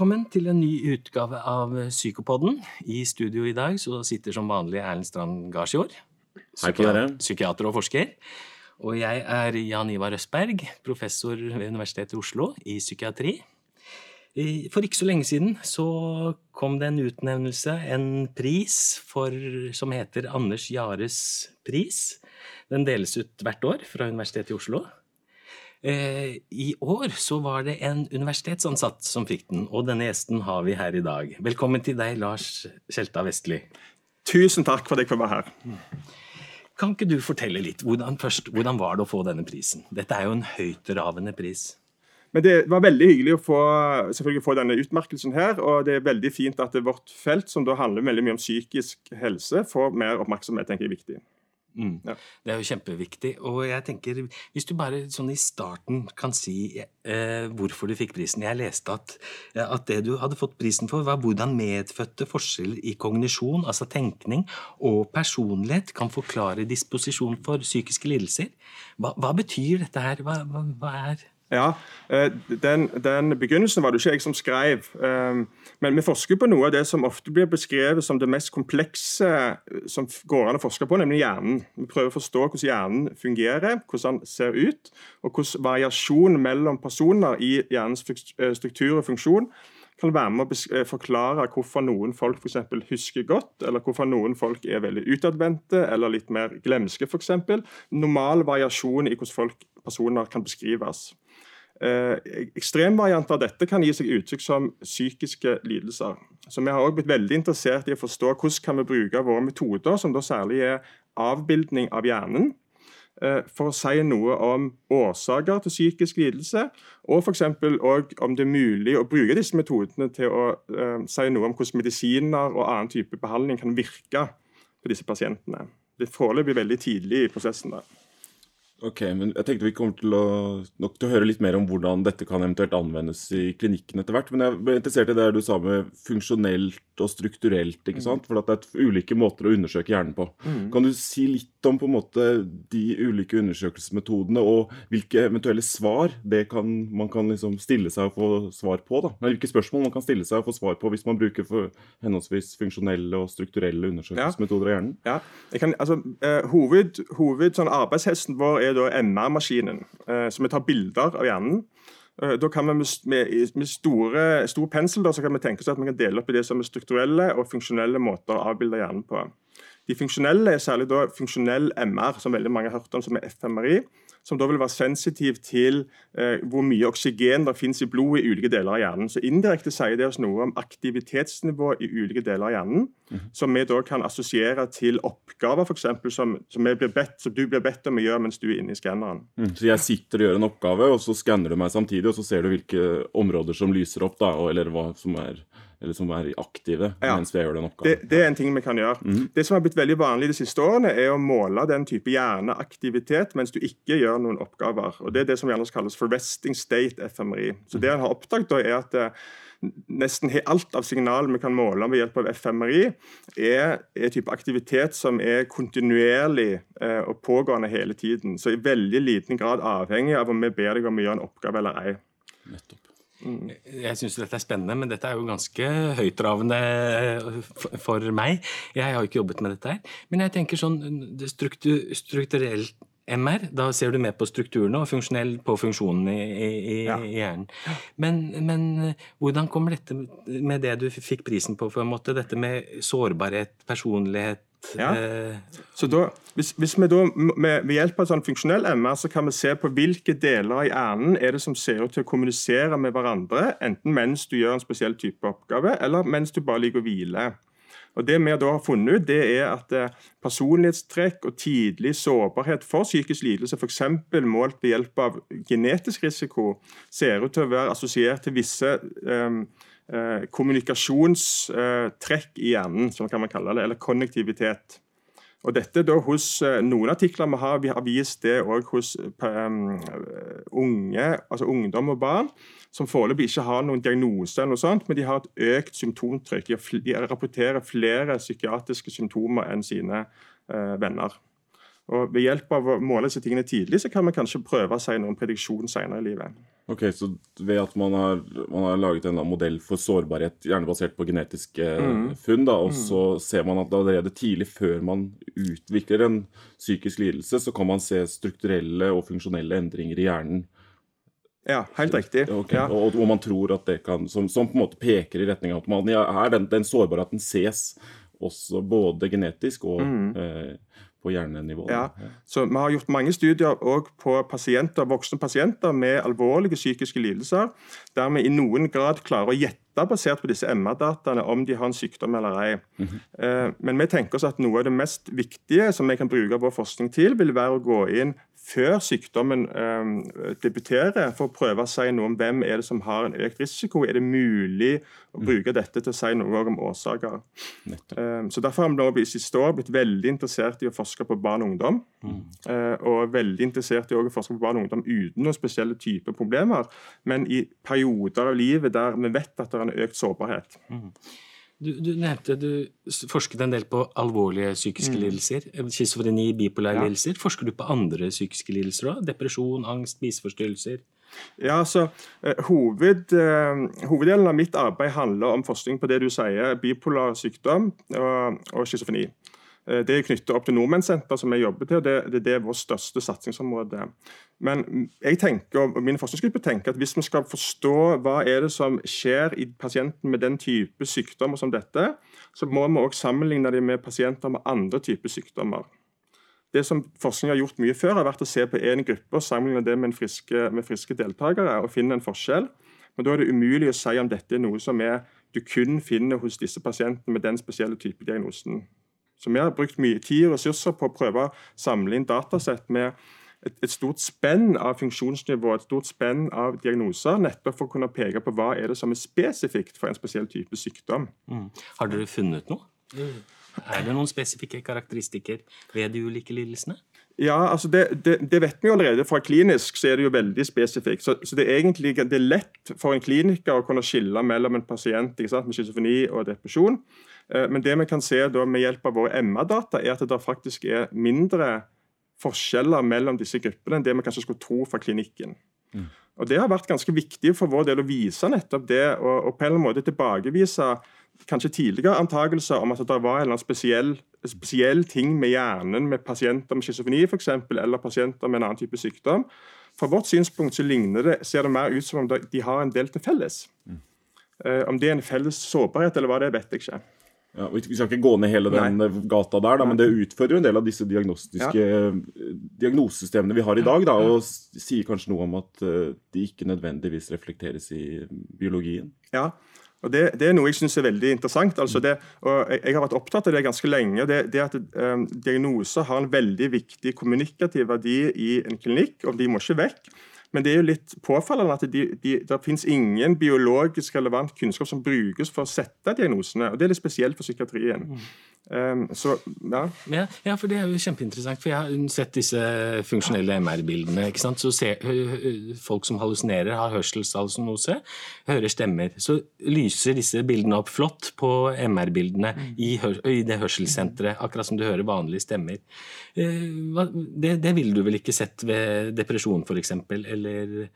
Velkommen til en ny utgave av Psykopodden. I studio i dag så sitter som vanlig Erlend Strand Garsjord. Psykiater og forsker. Og jeg er Jan Ivar Østberg, professor ved Universitetet i Oslo i psykiatri. For ikke så lenge siden så kom det en utnevnelse, en pris, for, som heter Anders Jares pris. Den deles ut hvert år fra Universitetet i Oslo. Eh, I år så var det en universitetsansatt som fikk den, og denne gjesten har vi her i dag. Velkommen til deg, Lars Kjelta Vestli. Tusen takk for at jeg fikk være her. Kan ikke du fortelle litt, hvordan, først, hvordan var det å få denne prisen? Dette er jo en høytravende pris. Men Det var veldig hyggelig å få, selvfølgelig få denne utmerkelsen her. Og det er veldig fint at vårt felt, som da handler veldig mye om psykisk helse, får mer oppmerksomhet. tenker jeg er viktig. Mm. Ja. Det er jo kjempeviktig. Og jeg tenker, hvis du bare sånn i starten kan si eh, hvorfor du fikk prisen Jeg leste at, at, det du hadde fått prisen for, var hvordan medfødte forskjeller i kognisjon, altså tenkning, og personlighet kan forklare disposisjon for psykiske lidelser. Hva, hva betyr dette her? Hva, hva, hva er ja, eh, den, den, begynnelsen var det ikke jeg som skrev. Eh, men vi forsker på noe av det som ofte blir beskrevet som det mest komplekse eh, som går an å forske på, nemlig hjernen. Vi prøver å forstå hvordan hjernen fungerer, hvordan den ser ut, og hvordan variasjon mellom personer i hjernens struktur og funksjon kan være med å forklare hvorfor noen folk for husker godt, eller hvorfor noen folk er veldig utadvendte eller litt mer glemske. Eksempel. Normal variasjon i hvordan folk, personer kan beskrives. Eh, ekstremvarianter av dette kan gi seg uttrykk som psykiske lidelser. Så Vi har også blitt veldig interessert i å forstå hvordan kan vi bruke våre metoder, som da særlig er avbildning av hjernen, eh, for å si noe om årsaker til psykisk lidelse, og f.eks. om det er mulig å bruke disse metodene til å uh, si noe om hvordan medisiner og annen type behandling kan virke på disse pasientene. Det er foreløpig veldig tidlig i prosessen. der. Ok, men jeg tenkte Vi kommer til å, nok til å høre litt mer om hvordan dette kan eventuelt anvendes i klinikken etter hvert. Men jeg ble interessert i det du sa med funksjonelt og strukturelt. ikke sant? For det er ulike måter å undersøke hjernen på. Mm. Kan du si litt om på en måte de ulike undersøkelsesmetodene og hvilke eventuelle svar det kan, man kan liksom stille seg og få svar på? da? Hvilke spørsmål man kan stille seg og få svar på hvis man bruker henholdsvis funksjonelle og strukturelle undersøkelsesmetoder av hjernen? Ja, kan, altså, eh, hoved, hoved sånn Arbeidshesten vår er da MR-maskinen, eh, så vi tar bilder av hjernen. Eh, da kan vi med, store, stor pensel da, kan vi tenke oss at vi kan dele opp i det som er strukturelle og funksjonelle måter å avbilde hjernen på. De funksjonelle er særlig da funksjonell MR, som veldig mange har hørt om, som er FMRI som da vil være sensitiv til eh, hvor mye oksygen det finnes i blodet i ulike deler av hjernen. Så Indirekte sier det oss noe om aktivitetsnivå i ulike deler av hjernen, mm. som vi da kan assosiere til oppgaver eksempel, som, som, bedt, som du blir bedt om å gjøre mens du er inne i skanneren. Mm. Så jeg sitter og gjør en oppgave, og så skanner du meg samtidig, og så ser du hvilke områder som lyser opp, da, eller hva som er eller som er aktive ja. mens vi gjør den oppgaven. Det, det, er en ting vi kan gjøre. Mm. Det som har blitt veldig vanlig de siste årene, er å måle den type hjerneaktivitet mens du ikke gjør noen oppgaver. Og Det er det som gjerne kalles for resting state FMRI. Så Det en har oppdaget, er at uh, nesten alt av signalene vi kan måle ved hjelp av FMRI, er, er type aktivitet som er kontinuerlig uh, og pågående hele tiden. Så i veldig liten grad avhengig av om vi ber deg om å gjøre en oppgave eller ei. Nettopp. Mm. Jeg syns dette er spennende, men dette er jo ganske høytravende for meg. Jeg har ikke jobbet med dette her. Men jeg tenker sånn strukturelt MR, da ser du mer på strukturene og funksjonell på funksjonen i, i, ja. i hjernen. Men, men, hvordan kommer dette med det du fikk prisen på, for en måte, dette med sårbarhet, personlighet ja. Eh, så da, hvis, hvis, vi da med, ved hjelp av sånn funksjonell MR så kan vi se på hvilke deler i hjernen er det som ser ut til å kommunisere med hverandre, enten mens du gjør en spesiell type oppgave, eller mens du bare ligger og hviler. Og Det vi da har funnet ut, det er at eh, personlighetstrekk og tidlig sårbarhet for psykisk lidelse, f.eks. målt ved hjelp av genetisk risiko, ser ut til å være assosiert til visse um, eh, kommunikasjonstrekk i hjernen, som kan man kalle det, eller konnektivitet. Og dette da hos eh, Noen artikler vi har, vi har vist det òg hos um, unge, altså ungdom og barn, som foreløpig ikke har noen diagnose, eller noe sånt, men de har et økt symptomtrykk. De rapporterer flere psykiatriske symptomer enn sine uh, venner. Og Ved hjelp av å måle disse tingene tidlig så kan vi kanskje prøve å si noe om prediksjon senere i livet. Ok, Så ved at man har, man har laget en modell for sårbarhet, gjerne basert på genetiske mm. funn, da, og mm. så ser man at allerede tidlig, før man utvikler en psykisk lidelse, så kan man se strukturelle og funksjonelle endringer i hjernen. Ja, helt riktig. Okay. Ja. Og, og, man tror at det kan, som, som, på en måte peker i retning av at man, ja, den, den sårbarheten ses også både genetisk og mm. eh, på hjernenivå. Ja. Så Vi har gjort mange studier på pasienter, voksne pasienter med alvorlige psykiske lidelser, der vi i noen grad klarer å gjette basert på disse MR-dataene om de har en sykdom eller ei. Mm -hmm. Men vi tenker oss at noe av det mest viktige som vi kan bruke vår forskning til, vil være å gå inn før sykdommen eh, debuterer, for å prøve å si noe om hvem er det som har en økt risiko. Er det mulig å mm. bruke dette til å si noe om årsaker? Eh, så Derfor har vi nå i siste år blitt veldig interessert i å forske på barn og ungdom. Mm. Eh, og veldig interessert i å forske på barn og ungdom uten noen spesielle typer problemer, men i perioder av livet der vi vet at det er en økt sårbarhet. Mm. Du, du, nevnte du forsket en del på alvorlige psykiske mm. lidelser. Schizofreni, bipolare ja. lidelser. Forsker du på andre psykiske lidelser òg? Depresjon, angst, spiseforstyrrelser? Ja, altså, eh, hoved, eh, Hoveddelen av mitt arbeid handler om forskning på det du sier, bipolar sykdom og, og schizofreni. Eh, det er knyttet opp til Nordmennsenter, som jeg jobber til. og det, det, er vårt største satsingsområde. Men jeg tenker, og min forskningsgruppe tenker at hvis vi skal forstå hva er det som skjer i pasienten med den type sykdommer som dette, så må vi også sammenligne det med pasienter med andre typer sykdommer. Det som forskning har gjort mye før, har vært å se på en gruppe og sammenligne det med, friske, med friske deltakere og finne en forskjell. Men da er det umulig å si om dette er noe som er, du kun finner hos disse pasientene med den spesielle type diagnosen. Så vi har brukt mye tid og ressurser på å prøve å samle inn datasett med et, et, stort spenn av funksjonsnivå, et stort spenn av diagnoser, nettopp for å kunne peke på hva er det som er spesifikt for en spesiell type sykdom. Mm. Har dere funnet noe? Er det noen spesifikke karakteristikker ved de ulike lidelsene? Ja, altså det, det, det, vet vi jo allerede. Fra klinisk så er det jo veldig spesifikt. Så, så, det er egentlig det er lett for en kliniker å kunne skille mellom en pasient sant, med schizofreni og depresjon. Eh, men det vi kan se da med hjelp av våre MR-data, er at det faktisk er mindre forskjeller mellom disse gruppene enn det vi kanskje skulle tro fra klinikken. Mm. Og Det har vært ganske viktig for vår del å vise nettopp det, og, og på en eller annen måte tilbakevise kanskje tidligere antakelser om at det var en spesiell, spesiell ting med hjernen med pasienter med schizofreni f.eks., eller pasienter med en annen type sykdom. Fra vårt synspunkt så det, ser det mer ut som om de har en del til felles. Mm. Uh, om det er en felles sårbarhet eller hva det er, vet jeg ikke. Ja, vi skal ikke gå ned hele den Nei. gata der, da, men det utfordrer jo en del av disse diagnostiske ja. diagnosesystemene vi har i dag, da, og sier kanskje noe om at uh, de ikke nødvendigvis reflekteres i biologien. Ja, og Det, det er noe jeg syns er veldig interessant. Altså det, og jeg, har vært opptatt av det ganske lenge. Det, det at um, Diagnoser har en veldig viktig kommunikativ verdi i en klinikk, og de må ikke vekk. Men det er jo litt påfallende at de, de, det finnes ingen biologisk relevant kunnskap som brukes for å sette diagnosene. og Det er litt spesielt for psykiatrien. Mm. Um, så, ja. ja. ja. for det er jo kjempeinteressant. For jeg har sett disse funksjonelle MR-bildene. ikke sant? Så se, Folk som hallusinerer, har hørselshallusinose, hører stemmer. Så lyser disse bildene opp flott på MR-bildene mm. i, i, det hørselssenteret, akkurat som du hører vanlige stemmer. Uh, det, det ville du vel ikke sett ved depresjon, f.eks., eller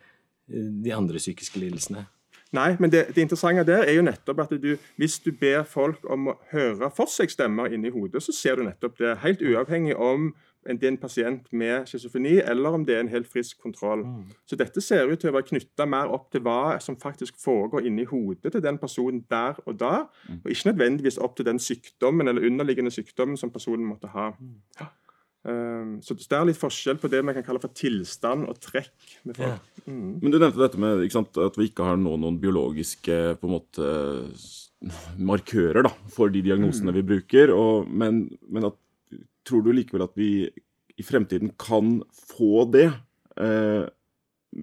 de andre psykiske lidelsene? Nei, men det, det, interessante der er jo nettopp at du, hvis du ber folk om å høre for seg stemmer inni hodet, så ser du nettopp det. Helt uavhengig om det er en pasient med schizofreni, eller om det er en helt frisk kontroll. Mm. Så dette ser ut til å være knytta mer opp til hva som faktisk foregår inni hodet til den personen der og da, mm. og ikke nødvendigvis opp til den sykdommen eller underliggende sykdommen som personen måtte ha. Mm. Ja. Ehm, så det er litt forskjell på det vi kan kalle for tilstand og trekk. med folk. Ja. Mm. Men Du nevnte dette med sant, at vi ikke har noen, noen biologiske på en måte, markører da, for de diagnosene mm. vi bruker. Og, men, men at, tror du likevel at vi i fremtiden kan få det? Eh,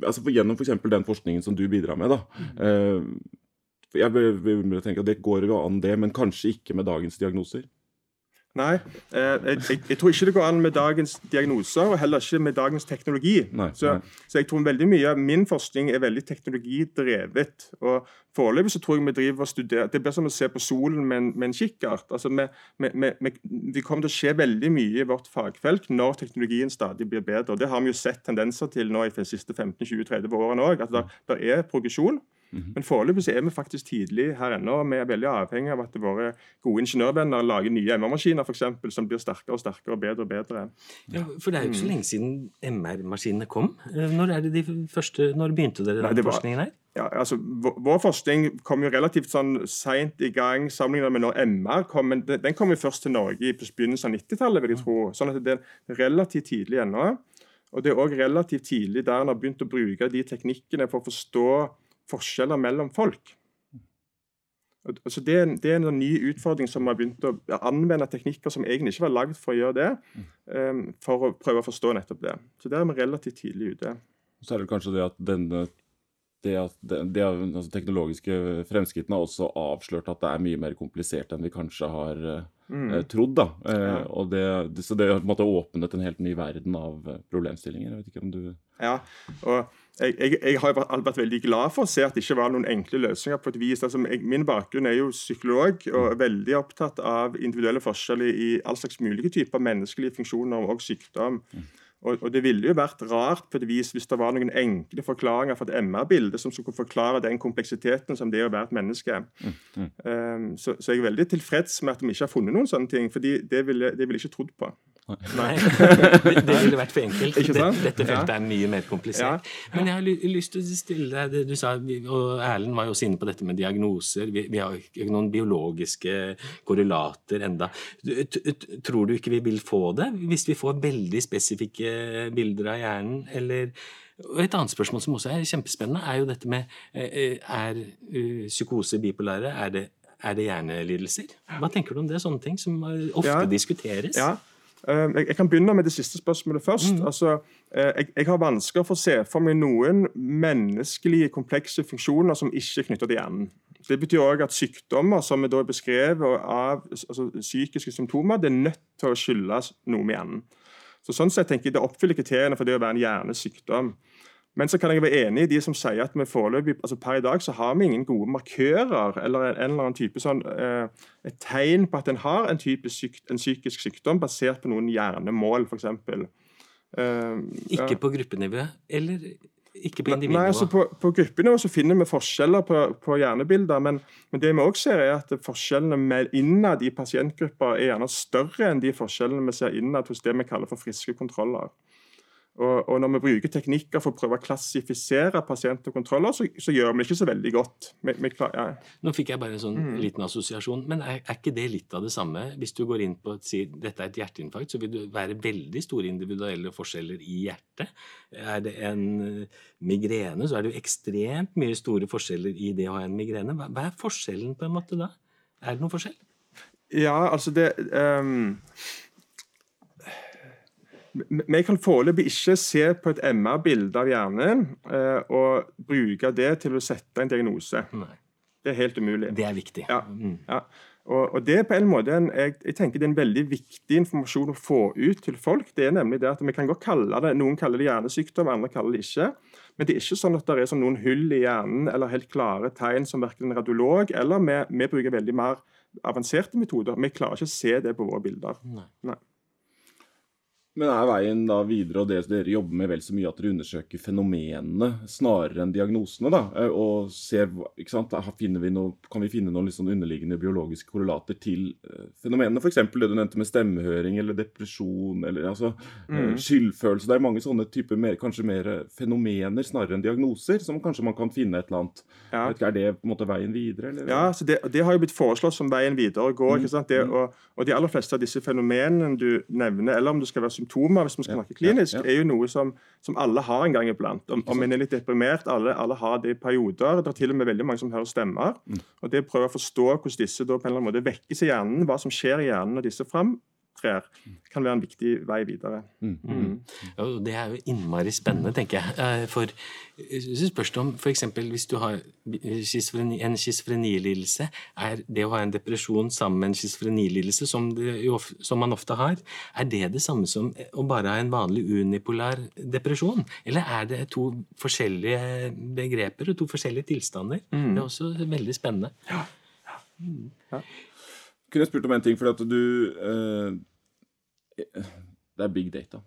altså for, Gjennom f.eks. den forskningen som du bidrar med. da. Mm. Eh, jeg vil, vil tenke at Det går jo an, det, men kanskje ikke med dagens diagnoser? Nei, eh, jeg, jeg, jeg, tror ikke det går an med dagens diagnoser, og heller ikke med dagens teknologi. Nei, så, nei. så, jeg tror veldig mye av min forskning er veldig teknologidrevet. og Foreløpig så tror jeg vi driver og studerer Det blir som å se på solen med en, med en kikkert. Altså, vi, vi, vi, vi, kommer til å skje veldig mye i vårt fagfelt når teknologien stadig blir bedre. og Det har vi jo sett tendenser til nå i de siste 15-20-30 årene òg. At det er progresjon. Mhm. Men foreløpig er vi faktisk tidlig her ennå. og Vi er veldig avhengig av at våre gode ingeniørvenner lager nye MR-maskiner for eksempel, som blir sterkere og sterkere og bedre og bedre. Ja, for det er jo ikke så Mm. lenge siden MR-maskinene kom. Eh, Når er det de første, når begynte dere Nei, den var- forskningen her? Ja, altså, vår, forskning kom jo relativt sånn seint i gang sammenlignet med når MR kom. Men den, den kom jo først til Norge i begynnelsen av 90-tallet, vil jeg tro. Sånn at det er relativt tidlig ennå. Og det er òg relativt tidlig der en har begynt å bruke de teknikkene for å forstå forskjeller mellom folk. Altså det, er en, det er en sånn ny utfordring som har begynt å anvende teknikker som egentlig ikke var lagd for å gjøre det, um, for å prøve å forstå nettopp det. Så der er vi relativt tidlig ute. Så er det kanskje det at denne det at de, de altså teknologiske fremskrittene har også avslørt at det er mye mer komplisert enn vi kanskje har mm. eh, trodd. da. Eh, Ja. det, det, så det har på en måte åpnet en helt ny verden av eh, problemstillinger. Jeg vet ikke om du Ja, og jeg, jeg, jeg har vært veldig glad for å se at det ikke var noen enkle løsninger. på et vis. Altså, jeg, min bakgrunn er jo psykolog og er veldig opptatt av individuelle forskjeller i all slags mulige typer menneskelige funksjoner og sykdom. Og, og Det ville jo vært rart på et vis hvis det var noen enkle forklaringer for et MR-bilde som skulle forklare den kompleksiteten som det er å være et menneske. Um, så, så jeg er veldig tilfreds med at vi ikke har funnet noen sånne ting, for det ville det ville jeg ikke trodd på. Nei, det, det ville vært for enkelt. Dette, feltet er mye mer komplisert. Men jeg har lyst til å stille deg det du sa, og Erlend var jo også inne på dette med diagnoser. Vi, vi har ikke noen biologiske korrelater enda. Tror du ikke vi vil få det hvis vi får veldig spesifikke bilder av hjernen, eller Et annet spørsmål som også er kjempespennende, er jo dette med eh, Er eh, psykose bipolære er det, er det hjernelidelser? Hva tenker du om det? Sånne ting som eh, ofte Ja. diskuteres. Ja. Um, Jeg, kan begynne med det siste spørsmålet først. Altså, eh, jeg, jeg har vansker for å se for meg noen menneskelige, komplekse funksjoner som ikke er knyttet til hjernen. Det betyr òg at sykdommer som er beskrevet av altså, psykiske symptomer, det er nødt til å skyldes noe med hjernen. Så Sånn sett tenker jeg Det oppfyller kriteriene for det å være en hjernesykdom. Men så kan jeg være enig i de som sier at vi foreløpig, altså per i dag så har vi ingen gode markører eller en, eller annen type sånn, eh, et tegn på at en har en, type syk, en psykisk sykdom basert på noen hjernemål, f.eks. Eh, Ikke på gruppenivå, eller ikke på Nei, altså på, på gruppenivå så finner vi forskjeller på, på hjernebilder, men, men det vi også ser er at forskjellene innad i pasientgrupper er gjerne større enn de forskjellene vi ser innad hos det vi kaller for friske kontroller. Og, og når vi bruker teknikker for å prøve å klassifisere pasient og kontroller, så, så gjør vi det ikke så veldig godt. Vi, vi klar, ja. Nå fikk jeg bare en sånn Mm. liten assosiasjon, men er, er ikke det litt av det samme? Hvis du går inn på og sier dette er et hjerteinfarkt, så vil det være veldig store individuelle forskjeller i hjertet. Er det en eh, migrene, så er det jo ekstremt mye store forskjeller i det å ha en migrene. Hva, hva er forskjellen på en måte da? Er det noen forskjell? Ja, altså det ehm, vi- kan foreløpig ikke se på et MR-bilde av hjernen eh, og bruke det til å sette en diagnose. Nei. Det er helt umulig. Det er viktig. Ja. Mm. Ja. Og, og det er på en måte en, jeg, jeg tenker det er en veldig viktig informasjon å få ut til folk. Det er nemlig det at Vi kan godt kalle det, Noen kaller det hjernesykdom, andre kaller det ikke. Men det er ikke sånn at det er sånn noen hull i hjernen eller helt klare tegn som verken en radiolog eller vi, vi bruker veldig mer avanserte metoder. Vi klarer ikke å se det på våre bilder. Nei. Nei. Men er veien da videre, og det dere jobber med vel så mye, at dere undersøker fenomenene snarere enn diagnosene? da, eh, Og ser, ikke sant, vi noe, Kan vi finne noen sånn underliggende biologiske korrelater til eh, fenomenene? F.eks. det du nevnte med stemmehøring eller depresjon eller altså mm. skyldfølelse. Det er mange sånne typer mer, kanskje mer eh, fenomener snarere enn diagnoser, som kanskje man kan finne et eller annet. Ja. Vet ikke, er det på en måte veien videre? Eller? Ja, så det, det har jo blitt foreslått som veien videre å gå. ikke sant? Det, og, og de aller fleste av disse fenomenene du nevner, eller om det skal være symptomer, hvis vi skal snakke klinisk, er jo noe som, som alle har en gang iblant. Om, om en er litt deprimert, alle, alle har det i perioder. Det er til og med veldig mange som hører stemmer. Mm. Og det å prøve å forstå hvordan disse da på en eller annen måte vekkes i hjernen, hva som skjer i hjernen når disse fram, opptrer, kan være en viktig vei videre. Mm. Ja, det er jo innmari spennende, tenker jeg. Eh, for så spørs det om f.eks. hvis du har schizofreni, en schizofrenilidelse, er det å ha en depresjon sammen med en schizofrenilidelse, som, som, man ofte har, er det det samme som å bare ha en vanlig unipolar depresjon? Eller er det to forskjellige begreper og to forskjellige tilstander? Mm. Det er også veldig spennende. Ja. ja. Mm. ja. Kunne jeg spurt om en ting, for at du eh, Det er big data.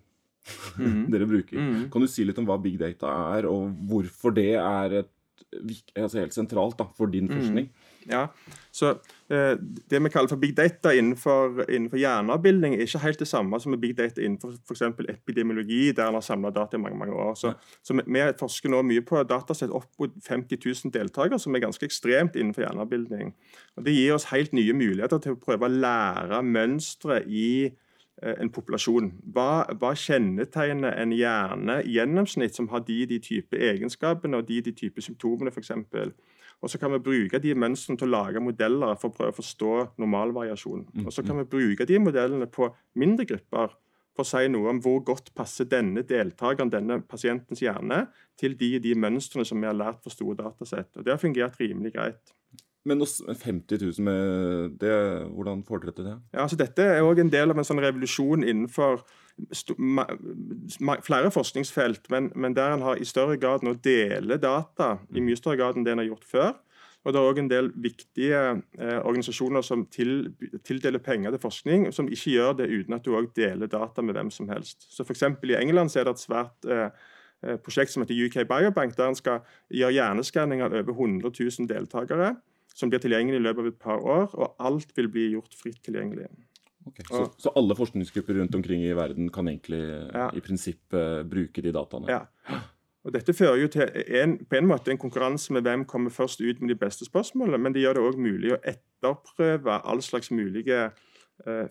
Mm. dere bruker. Mm. Kan du si litt om hva big data er, og hvorfor det er et, altså helt sentralt da, for din mm. forskning? Ja, så eh, Det vi kaller for big data innenfor, innenfor hjerneavbildning, er ikke helt det samme som big data innenfor f.eks. epidemiologi, der en har samla data i mange mange år. Så, så vi, vi, forsker nå mye på datasett opp mot 50 000 deltakere, som er ganske ekstremt innenfor hjerneavbildning. Og Det gir oss helt nye muligheter til å prøve å lære mønstre i en populasjon. Hva, hva, kjennetegner en hjerne i gjennomsnitt som har de de type egenskapene og de de type symptomene, f.eks. Og så kan vi bruke de mønstrene til å lage modeller for å prøve å forstå normalvariasjon. Mm, og så kan mm. vi bruke de modellene på mindre grupper for å si noe om hvor godt passer denne deltakeren, denne pasientens hjerne, til de de mønstrene som vi har lært for store datasett. Og Det har fungert rimelig greit. Men 50 000 med det, hvordan får dere til det? Ja, altså Dette er òg en del av en sånn revolusjon innenfor flere forskningsfelt, men, men der en har i større grad nå deler data i mye større grad enn det en har gjort før. Og Det er òg en del viktige eh, organisasjoner som til, tildeler penger til forskning, som ikke gjør det uten at du òg deler data med hvem som helst. Så for I England så er det et svært eh, eh prosjekt som heter UK Biobank, der en skal gjøre hjerneskanning av over 100 000 deltakere som blir tilgjengelig i løpet av et par år, og alt vil bli gjort fritt tilgjengelig. Okay, så, så, alle forskningsgrupper rundt omkring i verden kan egentlig ja. i prinsippet bruke de dataene? Ja. Og Dette fører jo til en, på en måte en konkurranse med hvem kommer først ut med de beste spørsmålene, men det gjør det òg mulig å etterprøve all slags mulige Eh,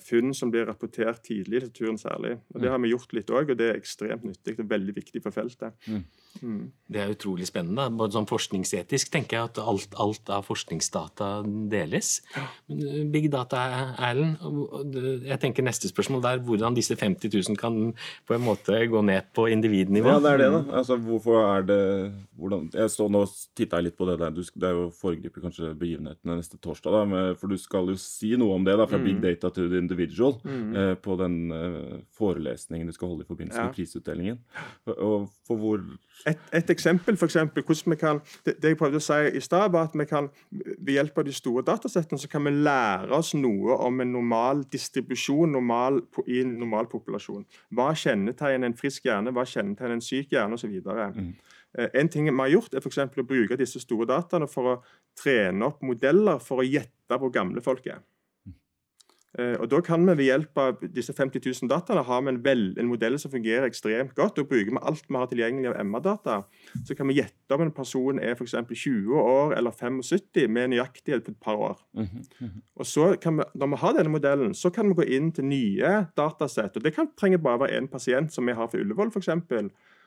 funn som blir rapportert tidlig i litteraturen særlig. Og Det mm. har vi gjort litt òg, og det er ekstremt nyttig og veldig viktig for feltet. Mm. Mm. Det er utrolig spennende. Både sånn forskningsetisk tenker jeg at alt, alt av forskningsdata deles. Men eh, big data, Erlend, jeg tenker neste spørsmål der hvordan disse 50 000 kan på en måte gå ned på individnivå. Ja, det er det, da. Altså, hvorfor er det hvordan, Jeg står nå og titta litt på det der. det er jo foregriper kanskje begivenhetene neste torsdag, da, for du skal jo si noe om det da, fra mm. big data to the individual mm. eh, på den eh, forelesningen du skal holde i forbindelse ja. med prisutdelingen. Og for hvor et, et, eksempel, for eksempel, hvordan vi kan, det, det jeg prøvde å si i stad, var at vi kan ved hjelp av de store datasettene så kan vi lære oss noe om en normal distribusjon normal, i en normal populasjon. Hva kjennetegner en frisk hjerne, hva kjennetegner en syk hjerne osv. Mm. Eh, en ting vi har gjort, er for å bruke disse store dataene for å trene opp modeller for å gjette hvor gamle folk er. Eh, og Da kan vi ved hjelp av disse 50 000 dataene ha en, vel, en, modell som fungerer ekstremt godt. og Bruker vi alt vi har tilgjengelig av MA-data, så kan vi gjette om en person er for 20 år eller 75 med nøyaktighet på et par år. Mm -hmm. Og så kan vi, Når vi har denne modellen, så kan vi gå inn til nye datasett. og Det kan, trenger bare være én pasient, som vi har for Ullevål f.eks.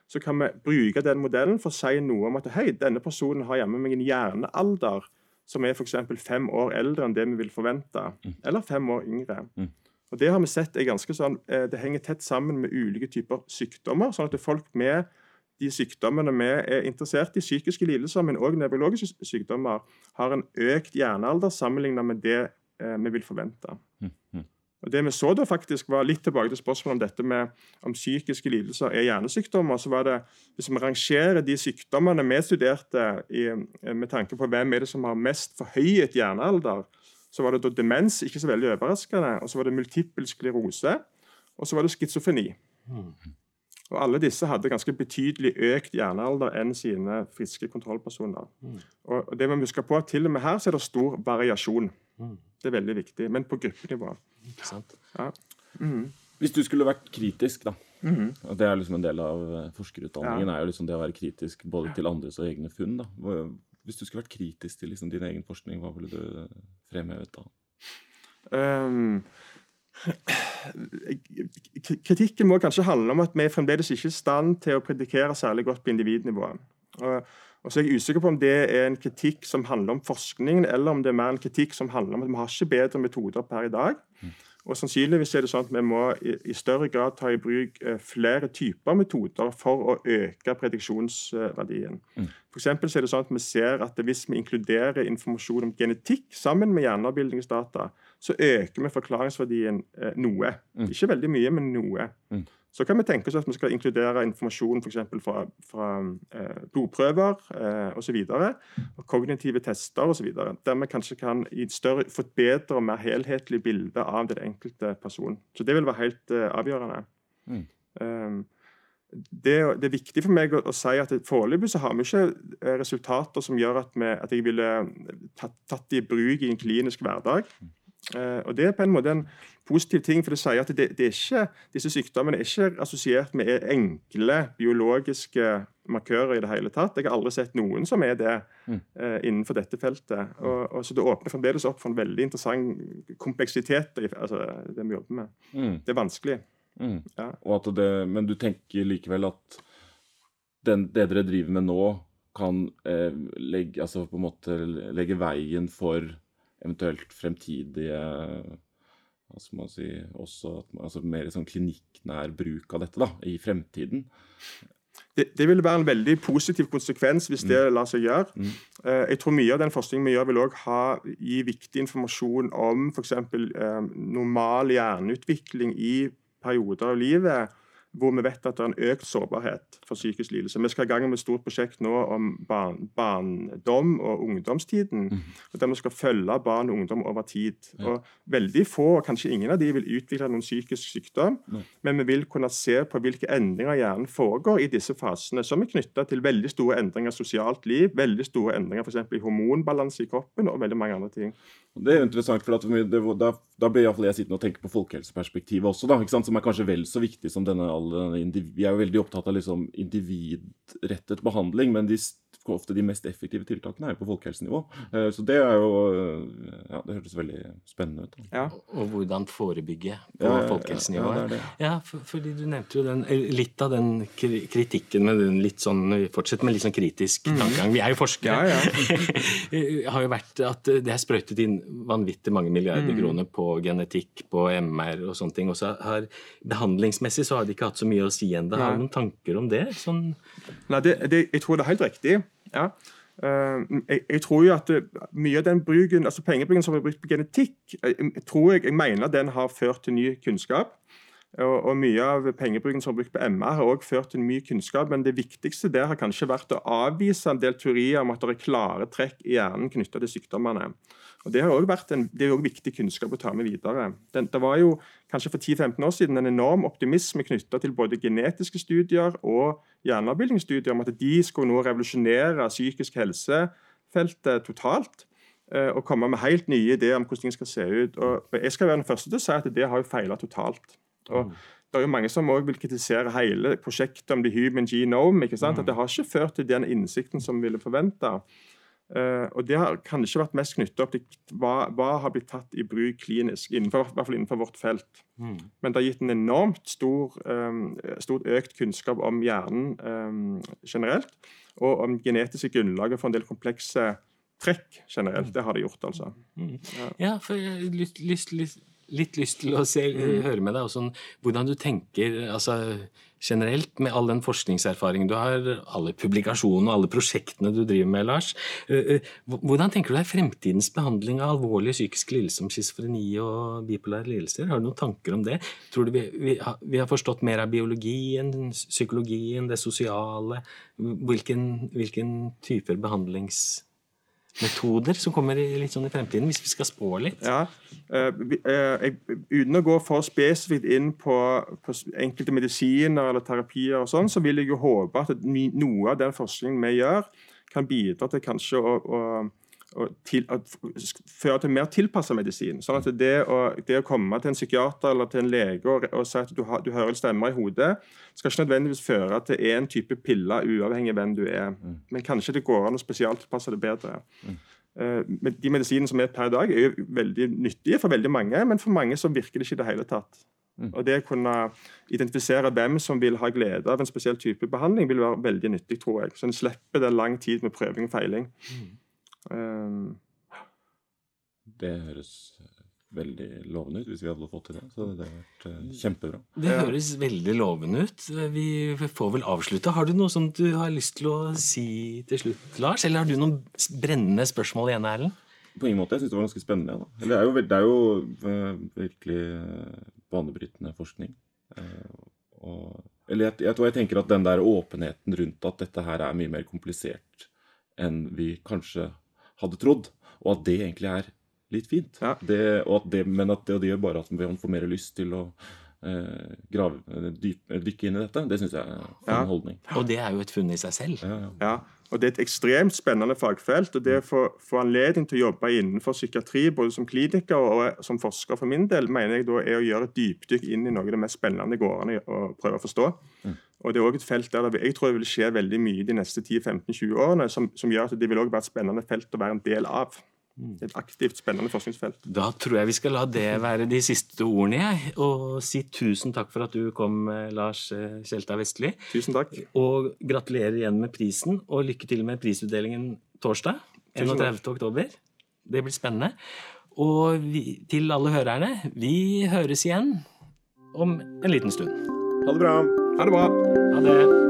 Så kan vi bruke den modellen for å si noe om at hei, denne personen har hjemme meg en hjernealder som er f.eks. fem år eldre enn det vi vil forvente, mm. eller fem år yngre. Mm. Og Det har vi sett er ganske sånn, eh, det henger tett sammen med ulike typer sykdommer. sånn at folk med de sykdommene vi er interessert i, psykiske lidelser, men òg nevrologiske sykdommer, har en økt hjernealder sammenlignet med det eh, vi vil forvente. Og Det vi så da faktisk var litt tilbake til spørsmålet om dette med om psykiske lidelser er hjernesykdommer. så var det, Hvis vi rangerer de sykdommene vi studerte i, med tanke på hvem er det som har mest forhøyet hjernealder, så var det da demens, ikke så veldig overraskende, og så var det multippel sklerose, og så var det schizofreni. Mm. Og Alle disse hadde ganske betydelig økt hjernealder enn sine friske kontrollpersoner. Mm. Og det vi husker på, at Til og med her så er det stor variasjon. Mm. Det er veldig viktig, men på gruppenivå. Ja. Mm. Hvis du skulle vært kritisk, da. Mm. og Det er liksom en del av eh, forskerutdanningen. Ja. er jo liksom det å være kritisk både til andres og egne funn. da. Hvis du skulle vært kritisk til liksom din egen forskning, hva ville du fremhevet da? Um, kritikken må kanskje handle om at vi fremdeles ikke er i stand til å predikere særlig godt på individnivå. Og, og så er jeg usikker på om det er en kritikk som handler om forskningen, eller om det er mer en kritikk som handler om at vi har ikke bedre metoder per i dag. Og sannsynligvis er det sånn at vi må i, større grad ta i bruk eh, flere typer metoder for å øke prediksjonsverdien. Mm. For er det sånn at Vi ser at hvis vi inkluderer informasjon om genetikk sammen med hjerneavbildingsdata, så øker vi forklaringsverdien eh, noe. Mm. Ikke veldig mye, men noe. Mm. Så kan vi tenke oss at vi skal inkludere informasjon for fra, fra eh, blodprøver eh, osv. Kognitive tester osv. Der vi kanskje kan i større, få et bedre og mer helhetlig bilde av den enkelte person. Så det vil være helt eh, avgjørende. Mm. Um, det, det, er viktig for meg å, å si at foreløpig så har vi ikke eh, resultater som gjør at, vi, at jeg ville tatt, tatt det i bruk i en klinisk hverdag. Uh, og Det er på en måte en positiv ting, for det sier at det, det er ikke, disse sykdommene er ikke assosiert med enkle biologiske markører i det hele tatt. Jeg har aldri sett noen som er det Mm. uh, innenfor dette feltet. Og, og så Det åpner fremdeles opp for en veldig interessant kompleksitet i altså, det vi jobber med. Mm. Det er vanskelig. Mm. Ja. Og at det, men du tenker likevel at den, det dere driver med nå, kan eh, legge, altså legge veien for eventuelt fremtidige hva skal man si, også at, altså mer sånn klinikknær bruk av dette da, i fremtiden. Det, det vil være en veldig positiv konsekvens hvis det lar seg gjøre. Mm. Eh, jeg tror Mye av den forskningen vi gjør, vil også ha, gi viktig informasjon om f.eks. Eh, normal hjerneutvikling i perioder av livet hvor vi vet at det er en økt sårbarhet for psykisk lidelse. Vi skal i gang med et stort prosjekt nå om barn, barndom og ungdomstiden. og Der vi skal følge barn og ungdom over tid. Og Veldig få, og kanskje ingen av de vil utvikle noen psykisk sykdom, Nei. men vi vil kunne se på hvilke endringer hjernen foregår i disse fasene, som er knytta til veldig store endringer i sosialt liv, veldig store endringer eksempel i hormonbalanse i kroppen og veldig mange andre ting. Det er jo interessant, for da, da blir iallfall jeg sittende og tenke på folkehelseperspektivet også, da, som er kanskje vel så viktig som denne, all denne Vi er jo veldig opptatt av liksom individrettet behandling, men de, ofte de mest effektive tiltakene er jo på folkehelsenivå. Eh, Så det er jo eh, Ja, det hørtes veldig spennende ut. Ja. Og hvordan forebygge på Ja, folkehelsenivå. ja, det det. Ja, for, fordi du nevnte jo den, eh, litt av den kritikken med den litt sånn Fortsett med litt sånn kritisk tankegang. Vi er jo forskere. Ja, ja. har jo vært at det er sprøytet inn vanvittig mange milliarder Mm. kroner på genetikk, på MR og sånne ting. Og så har behandlingsmessig så har de ikke hatt så mye å si ennå. Har du noen tanker om det? Sånn, Nei, det, det, jeg tror det er helt riktig. Ja. Eh, jeg, jeg tror jo at mye av den bruken, altså pengebruken som er brukt på genetikk, jeg, jeg tror jeg, jeg mener den har ført til ny kunnskap. Og, og mye av pengebruken som er brukt på MR, har også ført til mye kunnskap. Men det viktigste der har kanskje vært å avvise en del teorier om at det er klare trekk i hjernen knytta til sykdommene. Og Det har også vært en, det er også viktig kunnskap å ta med videre. Den, det var jo kanskje for 10-15 år siden en enorm optimisme knytta til både genetiske studier og hjerneavbildningsstudier om at de skulle nå revolusjonere psykisk helsefeltet totalt. eh, Og komme med helt nye ideer om hvordan ting skal se ut. Og Jeg skal være den første til å si at det har jo feila totalt. Og det er jo mange som også vil kritisere hele prosjektet om the human genome. ikke sant? At det har ikke ført til den innsikten som vi ville forvente. Eh, og det har kanskje vært mest knyttet opp til hva, hva har blitt tatt i bruk klinisk, innenfor, i hvert fall innenfor vårt felt. Men det har gitt en enormt stor, um, stort økt kunnskap om hjernen um, generelt, og om genetiske grunnlaget for en del komplekse trekk generelt. Det har det gjort, altså. Ja, for jeg har lyst, lyst, lyst, litt lyst til å se, høre med deg også, hvordan du tenker altså, generelt med all den forskningserfaringen du har, alle publikasjonene og alle prosjektene du driver med, Lars. Eh, eh, Hvordan tenker du deg fremtidens behandling av alvorlige psykiske lidelser som schizofreni og bipolare lidelser? Har du noen tanker om det? Tror du vi, har forstått mer av biologien, psykologien, det sosiale? Hvilken, hvilken typer behandlings metoder som kommer litt sånn i fremtiden, hvis vi skal spå litt? Ja, eh, eh, Uten å gå for spesifikt inn på, på enkelte medisiner eller terapier, og sånn, så vil jeg jo håpe at noe av den forskningen vi gjør, kan bidra til kanskje å, å, til, å føre til mer tilpassa medisin. Sånn at det å, det å komme til en psykiater eller til en lege og, og si at du, har, du hører stemmer i hodet, skal ikke nødvendigvis føre til én type piller, uavhengig av hvem du er. Men kanskje det går an å spesialtilpasse det bedre. Mm. men de medisinene som er per i dag, er jo veldig nyttige for veldig mange, men for mange så virker det ikke i det hele tatt. Og Det å kunne identifisere hvem som vil ha glede av en spesiell type behandling, vil være veldig nyttig, tror jeg. Så en slipper det lang tid med prøving og feiling. Eh, Det høres veldig lovende ut hvis vi hadde fått til det. Så det hadde vært uh, kjempebra. Det høres veldig lovende ut. Vi får vel avslutte. Har du noe som du har lyst til å si til slutt, Lars? Eller har du noen brennende spørsmål igjen, Erlend? På ingen måte. Jeg syns det var ganske spennende. Da. Eller Det er jo, det er jo eh, virkelig eh, banebrytende forskning. Eh, og, eller jeg, jeg tror jeg tenker at den der åpenheten rundt at dette her er mye mer komplisert enn vi kanskje hadde trodd, og at det egentlig er litt fint. Ja. Det, og at det, men at det, og det gjør bare at man får mer lyst til å eh, grave, eh, dyp, dykke inn i dette. Det syns jeg er en Ja. holdning. Og det er jo et funn i seg selv. Ja, ja. Ja, og Det er et ekstremt spennende fagfelt. og Det å få, få anledning til å jobbe innenfor psykiatri, både som kliniker og som forsker for min del, mener jeg da er å gjøre et dypdykk inn i noe av det mest spennende gårdene går an å prøve å forstå. Og Det er også et felt der det, jeg tror det vil skje veldig mye de neste 10-15-20 årene, som, som gjør at det vil også være et spennende felt å være en del av. Et aktivt, spennende forskningsfelt. Da tror jeg vi skal la det være de siste ordene, jeg. Og si tusen takk for at du kom, eh, Lars Kjelta Vestli. Tusen takk. Og gratulerer igjen med prisen, og lykke til med prisutdelingen torsdag. Tusen 31. oktober. Det blir spennende. Og vi, til alle hørerne, vi høres igjen om en liten stund. Ha det bra! Ha det bra. Ha det.